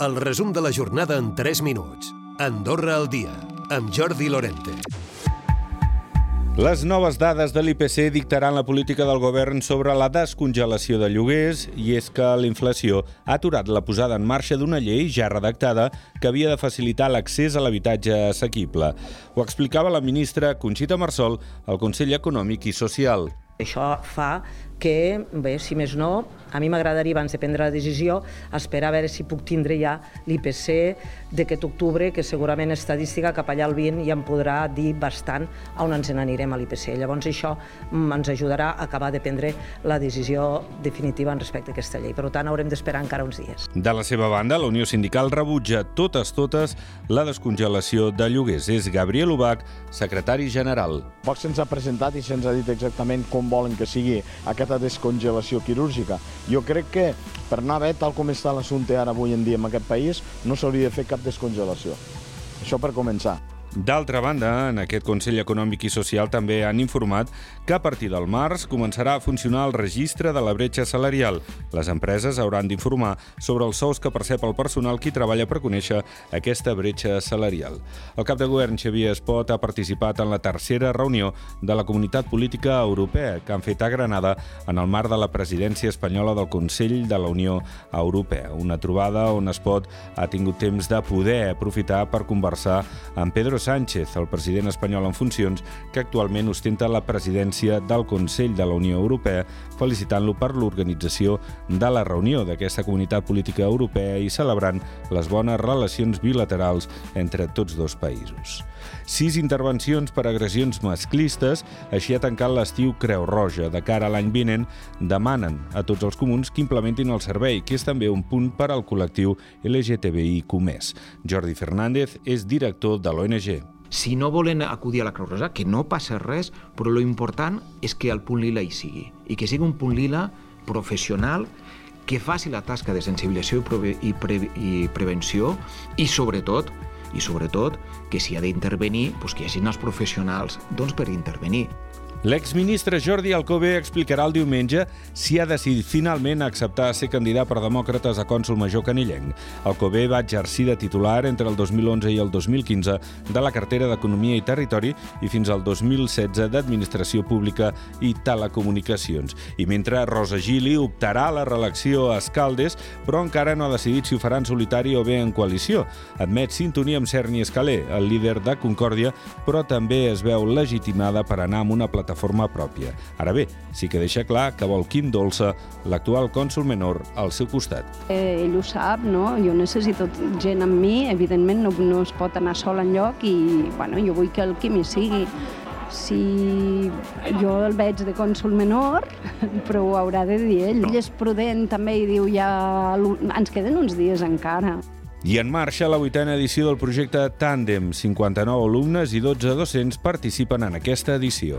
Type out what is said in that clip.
El resum de la jornada en 3 minuts. Andorra al dia, amb Jordi Lorente. Les noves dades de l'IPC dictaran la política del govern sobre la descongelació de lloguers i és que la inflació ha aturat la posada en marxa d'una llei ja redactada que havia de facilitar l'accés a l'habitatge assequible. Ho explicava la ministra Conxita Marsol al Consell Econòmic i Social. Això fa que, bé, si més no, a mi m'agradaria, abans de prendre la decisió, esperar a veure si puc tindre ja l'IPC d'aquest octubre, que segurament estadística cap allà al 20 ja em podrà dir bastant on ens n'anirem a l'IPC. Llavors això mm, ens ajudarà a acabar de prendre la decisió definitiva en respecte a aquesta llei. Per tant, haurem d'esperar encara uns dies. De la seva banda, la Unió Sindical rebutja totes, totes la descongelació de lloguers. És Gabriel Ubach, secretari general. Vox se'ns ha presentat i se'ns ha dit exactament com volen que sigui aquesta descongelació quirúrgica. Jo crec que per anar bé, tal com està l'assumpte ara avui en dia en aquest país, no s'hauria de fer cap descongelació. Això per començar. D'altra banda, en aquest Consell Econòmic i Social també han informat que a partir del març començarà a funcionar el registre de la bretxa salarial. Les empreses hauran d'informar sobre els sous que percep el personal qui treballa per conèixer aquesta bretxa salarial. El cap de govern Xavier Espot ha participat en la tercera reunió de la Comunitat Política Europea que han fet a Granada en el marc de la presidència espanyola del Consell de la Unió Europea. Una trobada on Espot ha tingut temps de poder aprofitar per conversar amb Pedro Sánchez, el president espanyol en funcions, que actualment ostenta la presidència del Consell de la Unió Europea, felicitant-lo per l'organització de la reunió d'aquesta comunitat política europea i celebrant les bones relacions bilaterals entre tots dos països. Sis intervencions per agressions masclistes, així ha tancat l'estiu Creu Roja. De cara a l'any vinent, demanen a tots els comuns que implementin el servei, que és també un punt per al col·lectiu LGTBI Comès. Jordi Fernández és director de l'ONG. Si no volen acudir a la Creu Roja, que no passa res, però lo important és que el punt lila hi sigui, i que sigui un punt lila professional que faci la tasca de sensibilització i, pre i, pre i prevenció i, sobretot, i sobretot que si ha d'intervenir, doncs que hi hagin els professionals doncs, per intervenir. L'exministre Jordi Alcover explicarà el diumenge si ha decidit finalment acceptar ser candidat per demòcrates a cònsul major canillenc. Alcover va exercir de titular entre el 2011 i el 2015 de la cartera d'Economia i Territori i fins al 2016 d'Administració Pública i Telecomunicacions. I mentre Rosa Gili optarà a la reelecció a Escaldes, però encara no ha decidit si ho farà en solitari o bé en coalició. Admet sintonia amb Cerny Escalé, el líder de Concòrdia, però també es veu legitimada per anar amb una plataforma plataforma pròpia. Ara bé, sí que deixa clar que vol Quim Dolça, l'actual cònsul menor, al seu costat. Eh, ell ho sap, no? Jo necessito gent amb mi, evidentment no, no es pot anar sol enlloc i bueno, jo vull que el Quim hi sigui si jo el veig de cònsul menor, però ho haurà de dir ell. Ell és prudent també i diu ja ens queden uns dies encara. I en marxa la vuitena edició del projecte Tàndem. 59 alumnes i 12 docents participen en aquesta edició.